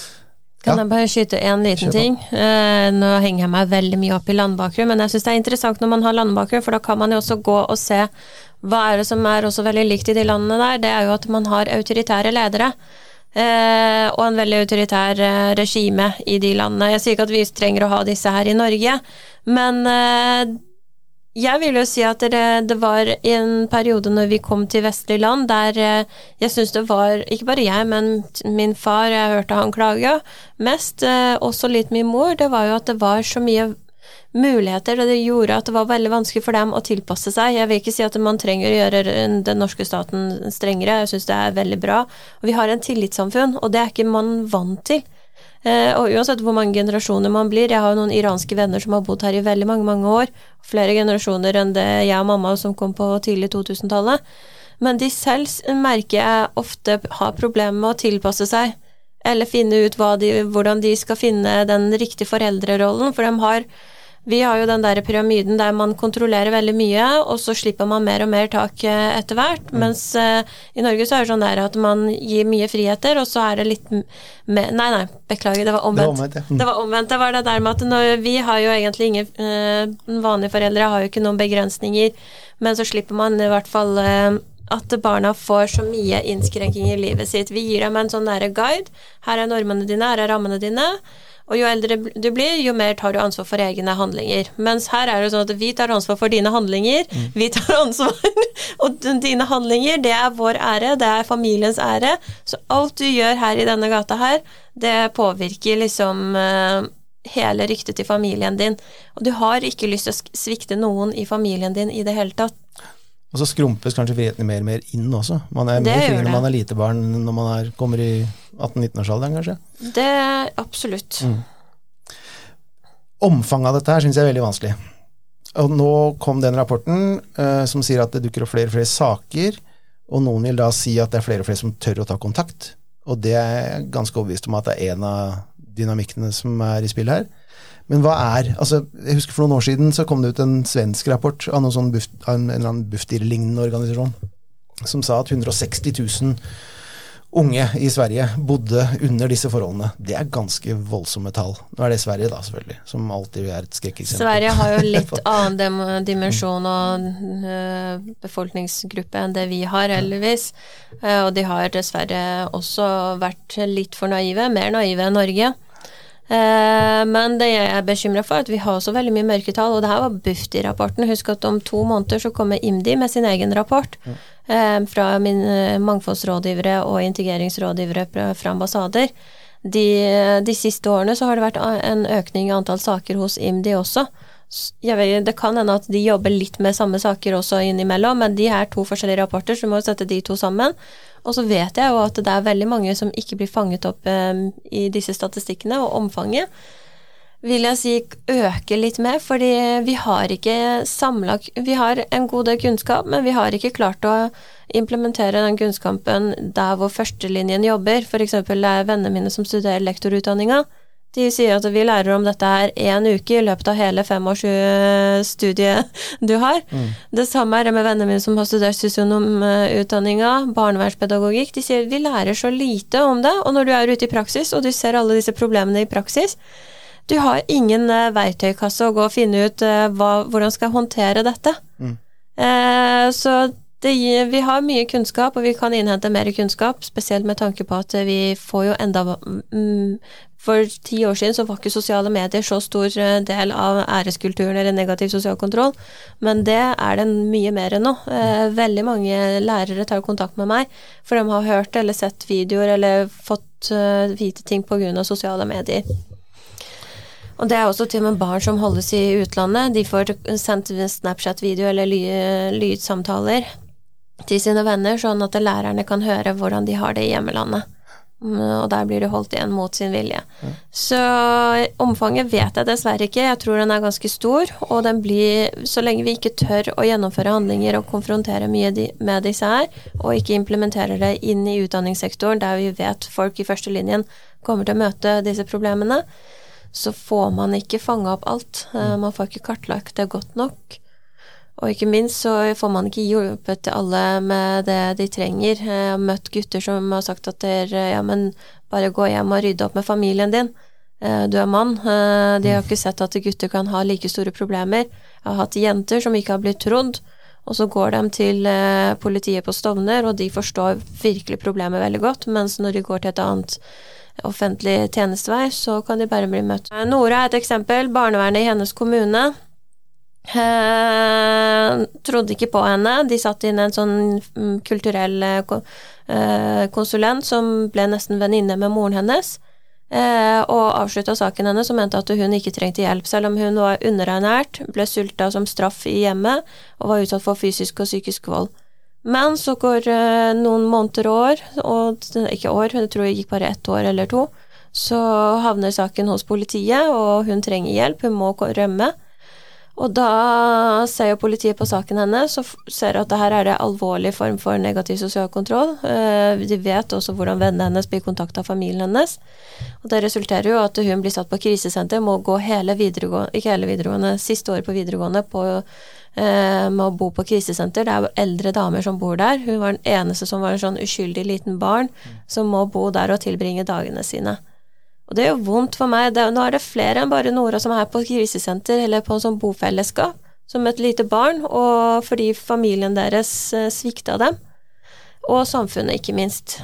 Kan ja. jeg bare skyte én liten ting? Eh, nå henger jeg meg veldig mye opp i landbakgrunn, men jeg syns det er interessant når man har landbakgrunn, for da kan man jo også gå og se hva er det som er også veldig likt i de landene der. Det er jo at man har autoritære ledere. Eh, og en veldig autoritær eh, regime i de landene. Jeg sier ikke at vi trenger å ha disse her i Norge, men eh, jeg vil jo si at det, det, var en periode når vi kom til vestlige land der eh, jeg syns det var, ikke bare jeg, men min far, jeg hørte han klage mest, eh, også litt min mor, det var jo at det var så mye muligheter, og det gjorde at det var veldig vanskelig for dem å tilpasse seg. Jeg vil ikke si at man trenger å gjøre den norske staten strengere, jeg syns det er veldig bra. Og vi har en tillitssamfunn, og det er ikke man vant til. Eh, og uansett hvor mange generasjoner man blir, jeg har jo noen iranske venner som har bodd her i veldig mange, mange år, flere generasjoner enn det jeg og mamma som kom på tidlig 2000-tallet. Men de selv merker jeg ofte har problemer med å tilpasse seg, eller finne ut de, hvordan de skal finne den riktige foreldrerollen, for de har vi har jo den der pyramiden der man kontrollerer veldig mye, og så slipper man mer og mer tak eh, etter hvert. Mm. Mens uh, i Norge så er det sånn der at man gir mye friheter, og så er det litt mer Nei, nei, beklager, det var omvendt. Det var omvendt, ja. det, var omvendt. det var det der med at når, vi har jo egentlig ingen uh, Vanlige foreldre har jo ikke noen begrensninger, men så slipper man i hvert fall uh, at barna får så mye innskrenking i livet sitt. Vi gir dem en sånn nære guide. Her er normene dine, her er rammene dine. Og jo eldre du blir, jo mer tar du ansvar for egne handlinger. Mens her er det sånn at vi tar ansvar for dine handlinger, mm. vi tar ansvar Og dine handlinger, det er vår ære, det er familiens ære. Så alt du gjør her i denne gata her, det påvirker liksom uh, hele ryktet til familien din. Og du har ikke lyst til å svikte noen i familien din i det hele tatt. Og så skrumpes kanskje friheten mer og mer inn også. Man er mer fri når man er lite barn når man er, kommer i 18-19-årsalderen, kanskje? Det absolutt. Mm. Omfanget av dette her syns jeg er veldig vanskelig. Og nå kom den rapporten uh, som sier at det dukker opp flere og flere saker, og noen vil da si at det er flere og flere som tør å ta kontakt. Og det er jeg ganske overbevist om at det er en av dynamikkene som er i spill her. Men hva er altså, Jeg husker for noen år siden så kom det ut en svensk rapport av, sånn buft, av en, en eller annen Bufdir-lignende organisasjon som sa at 160 000 unge i Sverige bodde under disse forholdene. Det er ganske voldsomme tall. Nå er det Sverige, da, selvfølgelig, som alltid er et skrekkeksempel. Sverige har jo litt annen dimensjon og uh, befolkningsgruppe enn det vi har, heldigvis. Uh, og de har dessverre også vært litt for naive, mer naive enn Norge. Eh, men det jeg er bekymra for, er at vi har så veldig mye mørketall. Og det her var Bufdir-rapporten. Husk at om to måneder så kommer IMDi med sin egen rapport. Eh, fra min eh, mangfoldsrådgivere og integreringsrådgivere fra ambassader. De, de, siste årene så har det vært en økning i antall saker hos IMDi også. Vet, det kan hende at de jobber litt med samme saker også innimellom, men de er to forskjellige rapporter, så vi må sette de to sammen. Og så vet jeg jo at det er veldig mange som ikke blir fanget opp um, i disse statistikkene, og omfanget vil jeg si øker litt mer, fordi vi har ikke samla Vi har en god del kunnskap, men vi har ikke klart å implementere den kunnskapen der hvor førstelinjen jobber. F.eks. det er vennene mine som studerer lektorutdanninga. De sier at vi lærer om dette her én uke i løpet av hele femårsstudiet du har. Mm. Det samme er det med vennene mine som har studert sosionomutdanninga, barnevernspedagogikk. De sier vi lærer så lite om det, og når du er ute i praksis og du ser alle disse problemene i praksis, du har ingen uh, verktøykasse å gå og finne ut uh, hva, hvordan skal jeg håndtere dette. Mm. Uh, så det, vi har mye kunnskap, og vi kan innhente mer kunnskap, spesielt med tanke på at vi får jo enda For ti år siden så var ikke sosiale medier så stor eh, del av æreskulturen eller negativ sosial kontroll, men det er det mye mer enn nå. Eh, veldig mange lærere tar kontakt med meg, for de har hørt eller sett videoer eller fått eh, vite ting pga. sosiale medier. Og det er også til og med barn som holdes i utlandet. De får sendt Snapchat-video eller lydsamtaler til sine venner, sånn at lærerne kan høre hvordan de har det i hjemmelandet. Mm, og der blir de holdt igjen mot sin vilje. Ja. Så omfanget vet jeg dessverre ikke. Jeg tror den er ganske stor. Og den blir, så lenge vi ikke tør å gjennomføre handlinger og konfrontere mye med disse her, og ikke implementerer det inn i utdanningssektoren der vi vet folk i førstelinjen kommer til å møte disse problemene, så får man ikke fanga opp alt. Eh, man får ikke kartlagt det godt nok. Og ikke minst så får man ikke hjulpet alle med det de trenger. Jeg har møtt gutter som har sagt at dere, ja, men bare gå hjem og rydde opp med familien din. Eh, du er mann. Eh, de har ikke sett at gutter kan ha like store problemer. Jeg har hatt jenter som ikke har blitt trodd, Og så går de til eh, politiet på Stovner, og de forstår virkelig problemet veldig godt, mens når de går til et annet offentlig tjenestevei, så kan de bare bli møtt. Nora er et eksempel. Barnevernet i hennes kommune trodde ikke på henne. De satte inn en sånn mm, kulturell eh, eh, konsulent som ble nesten venninne med moren hennes. Eh, og avslutta saken hennes og mente at hun ikke trengte hjelp, selv om hun var underernært, ble sulta som straff i hjemmet og var utsatt for fysisk og psykisk vold. Men så går noen måneder og år, og ikke år, jeg tror det gikk bare ett år eller to, så havner saken hos politiet, og hun trenger hjelp, hun må rømme. Og da ser jo politiet på saken hennes og ser at det her er det alvorlig form for negativ sosial kontroll. Eh, De vet også hvordan vennene hennes blir kontakta av familien hennes. Og det resulterer jo at hun blir satt på krisesenter, må gå hele videregående, ikke hele videregående, siste året på videregående på, eh, med å bo på krisesenter. Det er jo eldre damer som bor der. Hun var den eneste som var en sånn uskyldig liten barn som må bo der og tilbringe dagene sine. Og det er jo vondt for meg. Det, nå er det flere enn bare Nora som er på krisesenter eller på en sånn bofellesskap som et lite barn, og fordi familien deres eh, svikta dem. Og samfunnet, ikke minst.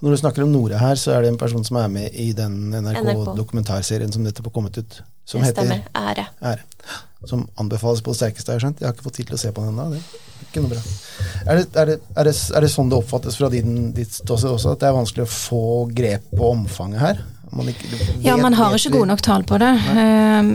Når du snakker om Nora her, så er det en person som er med i den NRK. NRK-dokumentarserien som nettopp har kommet ut. Som det heter. Ære. Ære. Som anbefales på det sterkeste, har jeg skjønt. Jeg har ikke fått tid til å se på den ennå. Det er ikke noe bra. Er det, er, det, er, det, er det sånn det oppfattes fra din, ditt ståsted også, at det er vanskelig å få grep på omfanget her? Ja, man har ikke gode nok tall på det. Eh,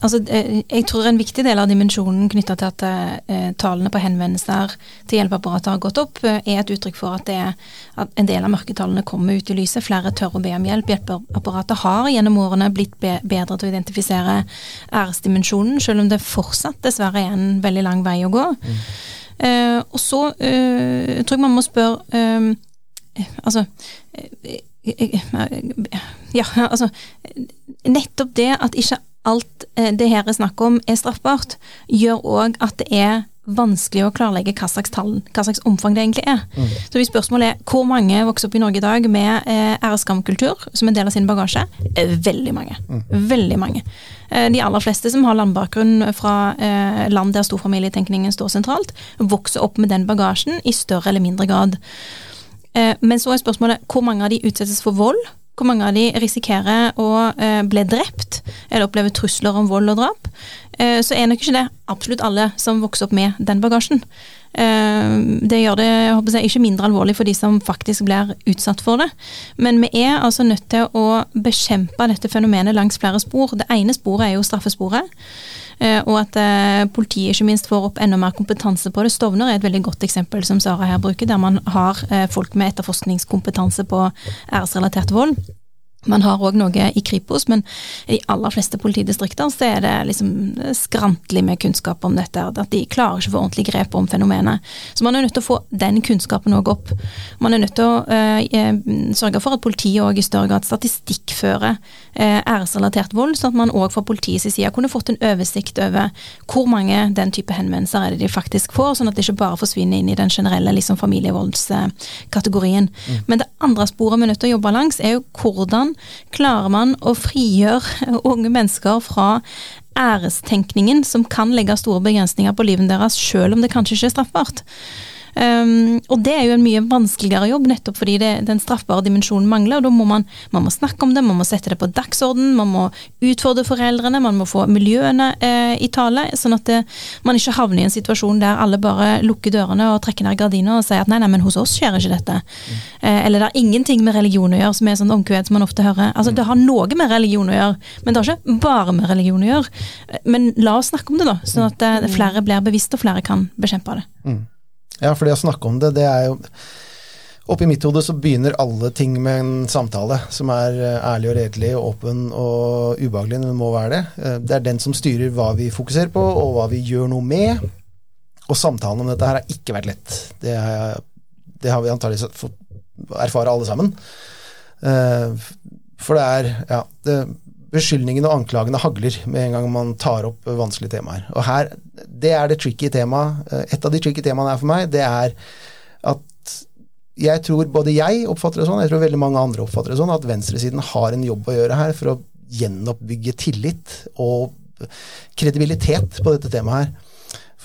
altså, eh, jeg tror en viktig del av dimensjonen knytta til at uh, tallene på henvendelser til hjelpeapparatet har gått opp, uh, er et uttrykk for at, det, er- at en del av mørketallene kommer ut i lyset. Flere tør å be om hjelp. Hjelpeapparatet har gjennom årene blitt be bedre til å identifisere æresdimensjonen, selv om det fortsatt dessverre er en veldig lang vei å gå. Eh, og så tror jeg man må spørre Altså Ja, altså Nettopp det at ikke alt eh, det her er snakk om er straffbart, gjør òg at det er vanskelig å klarlegge hva slags tall, hva slags omfang det egentlig er. Så hvis spørsmålet er hvor mange vokser opp i Norge i dag med eh, æreskamkultur som en del av sin bagasje, eh, veldig mange. Veldig mange. Eh, de aller fleste som har landbakgrunn fra eh, land der storfamilietenkningen står sentralt, vokser opp med den bagasjen i større eller mindre grad. Eh, Men så er spørsmålet hvor mange av de utsettes for vold? Hvor mange av de risikerer å eh, bli drept eller oppleve trusler om vold og drap? Eh, så er nok ikke det absolutt alle som vokser opp med den bagasjen. Det gjør det jeg, ikke mindre alvorlig for de som faktisk blir utsatt for det. Men vi er altså nødt til å bekjempe dette fenomenet langs flere spor. Det ene sporet er jo straffesporet. Eh, og at eh, politiet ikke minst får opp enda mer kompetanse på det. Stovner er et veldig godt eksempel som Sara her bruker, der man har eh, folk med etterforskningskompetanse på æresrelatert vold. Man har òg noe i Kripos, men i de aller fleste politidistrikter så er det liksom skrantelig med kunnskap om dette. At de klarer ikke å få ordentlig grep om fenomenet. Så man er nødt til å få den kunnskapen òg opp. Man er nødt til å eh, eh, sørge for at politiet òg i større grad statistikkfører eh, æresrelatert vold, sånn at man òg fra politiets side kunne fått en oversikt over hvor mange den type henvendelser er det de faktisk får, sånn at det ikke bare forsvinner inn i den generelle liksom, familievoldskategorien. Men det andre sporet vi er nødt til å jobbe langs, er jo hvordan klarer man å frigjøre unge mennesker fra ærestenkningen som kan legge store begrensninger på livet deres, selv om det kanskje ikke er straffbart. Um, og det er jo en mye vanskeligere jobb, nettopp fordi det, den straffbare dimensjonen mangler. og Da må man, man må snakke om det, man må sette det på dagsorden, man må utfordre foreldrene, man må få miljøene eh, i tale, sånn at det, man ikke havner i en situasjon der alle bare lukker dørene og trekker ned gardiner og sier at nei, nei, men hos oss skjer ikke dette. Eh, eller det har ingenting med religion å gjøre, som er sånn omkved som man ofte hører. Altså, Det har noe med religion å gjøre, men det har ikke bare med religion å gjøre. Men la oss snakke om det, da, sånn at eh, flere blir bevisst og flere kan bekjempe det. Ja, for det å snakke om det, det er jo Oppi mitt hode så begynner alle ting med en samtale som er eh, ærlig og redelig og åpen og ubehagelig, men må være det. Eh, Det er den som styrer hva vi fokuserer på, og hva vi gjør noe med. Og samtalen om dette her har ikke vært lett. Det, er, det har vi antakelig fått erfare alle sammen. Eh, For det er Ja. Det, beskyldningene og anklagene hagler med en gang man tar opp vanskelige temaer. Og her, det er det tricky temaet. Eh, Et av de tricky temaene er for meg, det er at jeg tror både jeg oppfatter det sånn, jeg tror veldig mange andre oppfatter det sånn, at venstresiden har en jobb å gjøre her for å gjenoppbygge tillit og kredibilitet på dette temaet her.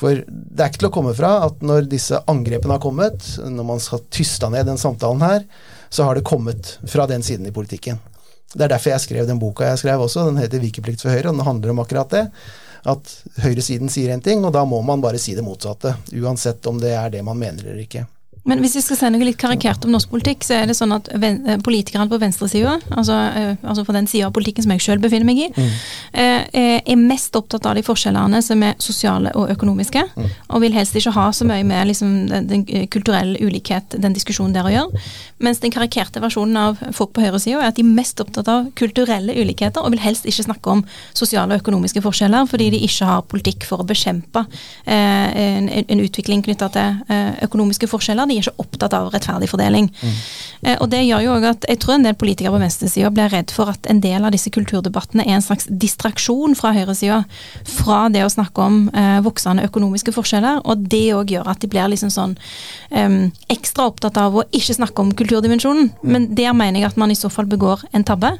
For det er ikke til å komme fra at når disse angrepene har kommet, når man skal tysta ned den samtalen her, så har det kommet fra den siden i politikken. Det er derfor jeg skrev den boka jeg skrev også, den heter 'Vikeplikt for Høyre', og den handler om akkurat det. At høyresiden sier en ting, og da må man bare si det motsatte. Uansett om det er det man mener eller ikke. Men hvis vi skal si noe litt karikert om norsk politikk, så er det sånn at eh, politikerne på venstresida, altså, eh, altså på den sida av politikken som jeg sjøl befinner meg i, mm. er mest opptatt av de forskjellene som er sosiale og økonomiske, mm. og vil helst ikke ha så mye med liksom, den kulturelle ulikhet, den diskusjonen der å gjøre. Mens den karikerte versjonen av folk på høyresida er at de er mest opptatt av kulturelle ulikheter, og vil helst ikke snakke om sosiale og økonomiske forskjeller, fordi de ikke har politikk for å bekjempe en, en utvikling knytta til økonomiske forskjeller de er ikke opptatt av rettferdig fordeling. Mm. Eh, og det gjør jo òg at jeg tror en del politikere på venstresida blir redd for at en del av disse kulturdebattene er en slags distraksjon fra høyresida fra det å snakke om eh, voksende økonomiske forskjeller, og det òg gjør at de blir liksom sånn eh, ekstra opptatt av å ikke snakke om kulturdimensjonen. Mm. Men der mener jeg at man i så fall begår en tabbe.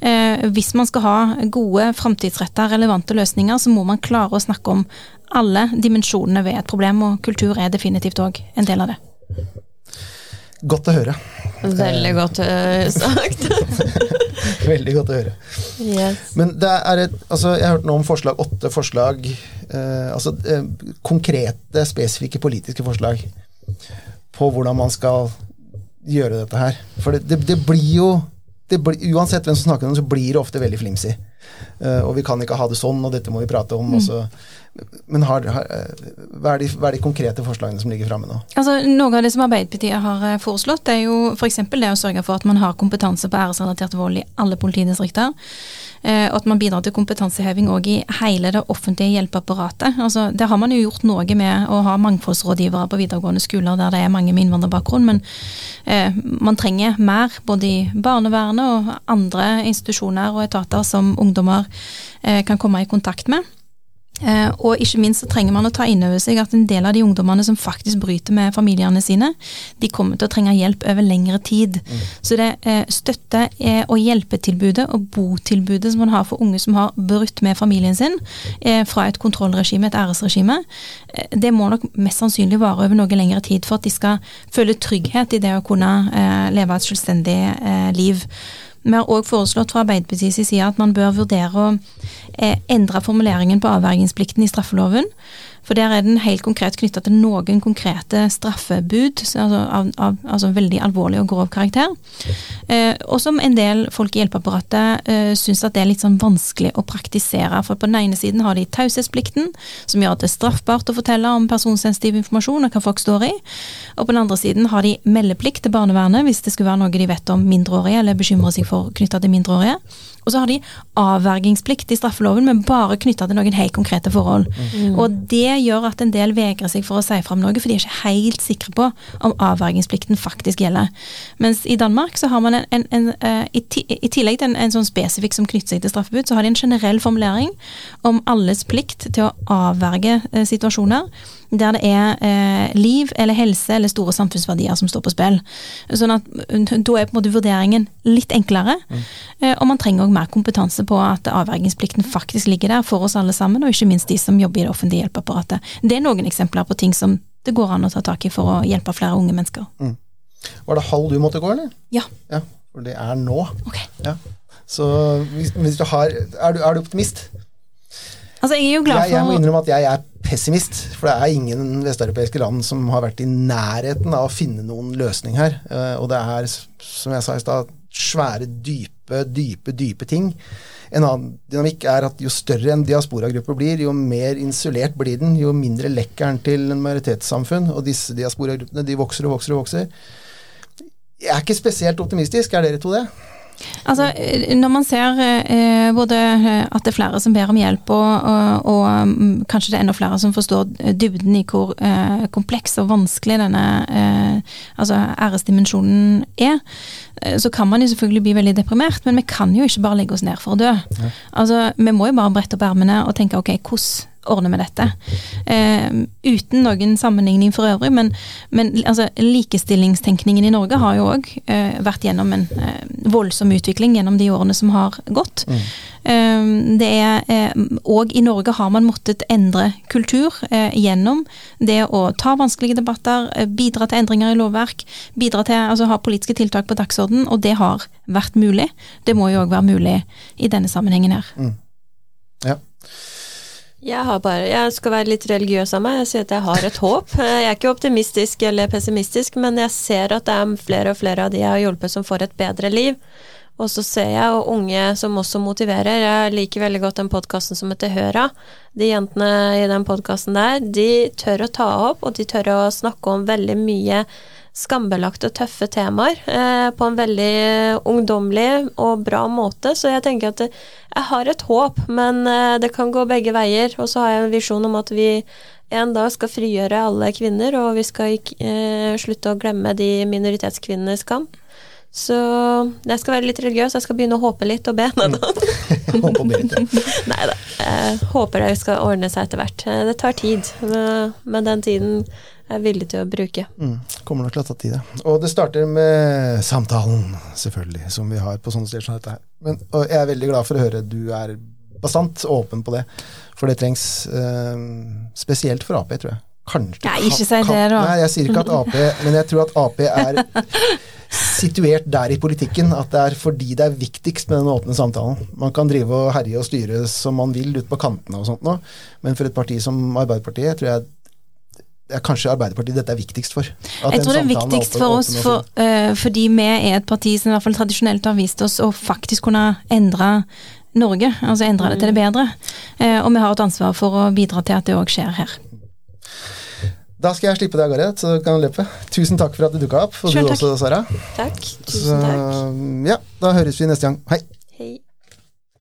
Eh, hvis man skal ha gode, framtidsretta, relevante løsninger, så må man klare å snakke om alle dimensjonene ved et problem, og kultur er definitivt òg en del av det. Godt å høre. Veldig godt uh, sagt. Veldig godt å høre. Yes. Men det er et altså Jeg har hørt nå om forslag, åtte forslag. Eh, altså eh, konkrete, spesifikke politiske forslag på hvordan man skal gjøre dette her. For det, det, det blir jo det blir, Uansett hvem som snakker om det, så blir det ofte veldig flimsy. Uh, og vi kan ikke ha det sånn, og dette må vi prate om. Mm. Også. Men har, har, eh, hva, er de, hva, er de, konkrete forslagene som ligger framme nå? Altså, noe av det som Arbeiderpartiet har eh, foreslått, er jo f.eks. det å sørge for at man har kompetanse på æresrelatert vold i alle politidistrikter. Eh, og at man bidrar til kompetanseheving òg i hele det offentlige hjelpeapparatet. Altså, det har man jo gjort noe med å ha mangfoldsrådgivere på videregående skoler der det er mange med innvandrerbakgrunn, men eh, man trenger mer både i barnevernet og andre institusjoner og etater som ungdommer eh, kan komme i kontakt med. Eh, og ikke minst så trenger man å ta inn over seg at en del av de ungdommene som faktisk bryter med familiene sine, de kommer til å trenge hjelp over lengre tid. Mm. Så det eh, støtte- og hjelpetilbudet og botilbudet som man har for unge som har brutt med familien sin, fra et kontrollregime, et æresregime, det må nok mest sannsynlig vare over noe lengre tid for at de skal føle trygghet i det å kunne leve et selvstendig liv. Vi har òg foreslått fra Arbeiderpartiets side at man bør vurdere å eh, endre formuleringen på avvergingsplikten i straffeloven. For der er den helt konkret knytta til noen konkrete straffebud, altså, av, av, altså veldig alvorlig og grov karakter. Eh, og som en del folk i hjelpeapparatet eh, syns at det er litt sånn vanskelig å praktisere. For på den ene siden har de taushetsplikten, som gjør at det er straffbart å fortelle om personsensitiv informasjon og hva folk står i. Og på den andre siden har de meldeplikt til barnevernet hvis det skulle være noe de vet om mindreårige eller bekymrer seg for knytta til mindreårige. Og så har de avvergingsplikt i straffeloven, men bare knytta til noen helt konkrete forhold. Mm. Og det gjør at en del vegrer seg for å si fram noe, for de er ikke helt sikre på om avvergingsplikten faktisk gjelder. Mens i Danmark så har man en, en, en, uh, i, i, tillegg til en, en, sånn spesifikk som knytter seg til straffebud, så har de en generell formulering om alles plikt til å avverge uh, situasjoner der det er eh, liv eller helse eller store samfunnsverdier som står på spill. Sånn at Da er på en måte vurderingen litt enklere, mm. eh, og man trenger òg mer kompetanse på at avvergingsplikten faktisk ligger der for oss alle sammen, og ikke minst de som jobber i det offentlige hjelpeapparatet. Det er noen eksempler på ting som det går an å ta tak i for å hjelpe flere unge mennesker. Mm. Var det halv du måtte gå, eller? Ja. ja for det er nå. Okay. Ja. Så hvis, hvis du har er du, er du optimist? Altså, jeg er jeg, jeg må innrømme at jeg er pessimist. For det er ingen vesteuropeiske land som har vært i nærheten av å finne noen løsning her. Eh, og det er, som jeg sa i stad, svære, dype, dype, dype ting. En annen dynamikk er at jo større en diasporagruppe blir, jo mer insulert blir den, jo mindre lekker den til en majoritetssamfunn. Og disse diasporagruppene de vokser og vokser og vokser. Jeg er ikke spesielt optimistisk, er dere to det? Altså, når man ser eh, både eh, at det er flere som ber om hjelp, og, og, og um, kanskje det er enda flere som forstår dybden i hvor eh, kompleks og vanskelig denne eh, altså æresdimensjonen er, eh, så kan man jo selvfølgelig bli veldig deprimert, men vi kan jo ikke bare legge oss ned for å dø. Ja. Altså, Vi må jo bare brette opp ermene og tenke ok, hvordan ordne med dette. Eh, uten noen sammenligning for øvrig, men, men altså, likestillingstenkningen i Norge har jo òg eh, vært gjennom en eh, voldsom utvikling gjennom de årene som har gått. Mm. Eh, det er òg i Norge har man måttet endre kultur gjennom det å ta vanskelige debatter, bidra til endringer i lovverk, bidra til altså ha politiske tiltak på dagsorden, og det har vært mulig. Det må jo òg være mulig i denne sammenhengen her. Mm. Jeg, bare, jeg, skal være litt religiøs av meg. Jeg sier at jeg har et håp. Jeg er ikke optimistisk eller pessimistisk, men jeg ser at det er flere og flere av de jeg har hjulpet som får et bedre liv. Og så ser jeg og unge som også motiverer. Jeg liker veldig godt den podkasten som heter Høra. De jentene i den podkasten der, de tør å ta opp, og de tør å snakke om veldig mye skambelagte og tøffe temaer eh, på en veldig ungdommelig og bra måte. Så jeg tenker at jeg har et håp, men eh, det kan gå begge veier. Og så har jeg en visjon om at vi en dag skal frigjøre alle kvinner, og vi skal eh, slutte å glemme de minoritetskvinnenes kamp. Så jeg skal være litt religiøs, jeg skal begynne å håpe litt og be. Nei da. Nei da. Jeg håper det skal ordne seg etter hvert. Det tar tid, men den tiden er villig til å bruke. Mm, kommer nok til å ta tid, ja. Og det starter med samtalen, selvfølgelig, som vi har på sånne steder som dette her. Men, og jeg er veldig glad for å høre du er bastant åpen på det, for det trengs eh, spesielt for Ap, tror jeg. Kanskje Nei, ikke si det, da. Nei, jeg sier ikke at Ap Men jeg tror at Ap er situert der i politikken at det er fordi det er viktigst med den åpne samtalen. Man kan drive og herje og styre som man vil ute på kantene og sånt nå, men for et parti som Arbeiderpartiet tror jeg er kanskje Arbeiderpartiet dette er viktigst for. jeg tror det er viktigst er for oss for, uh, fordi vi er et parti som i hvert fall tradisjonelt har vist oss å faktisk kunne endre Norge, altså endre det til det mm. bedre. Uh, og vi har et ansvar for å bidra til at det òg skjer her. Da skal jeg slippe deg av gårde, så du kan løpe. Tusen takk for at du dukka opp, og Selv du takk. også, Sara. Takk. Tusen takk. ja, da høres vi neste gang. Hei. Hei.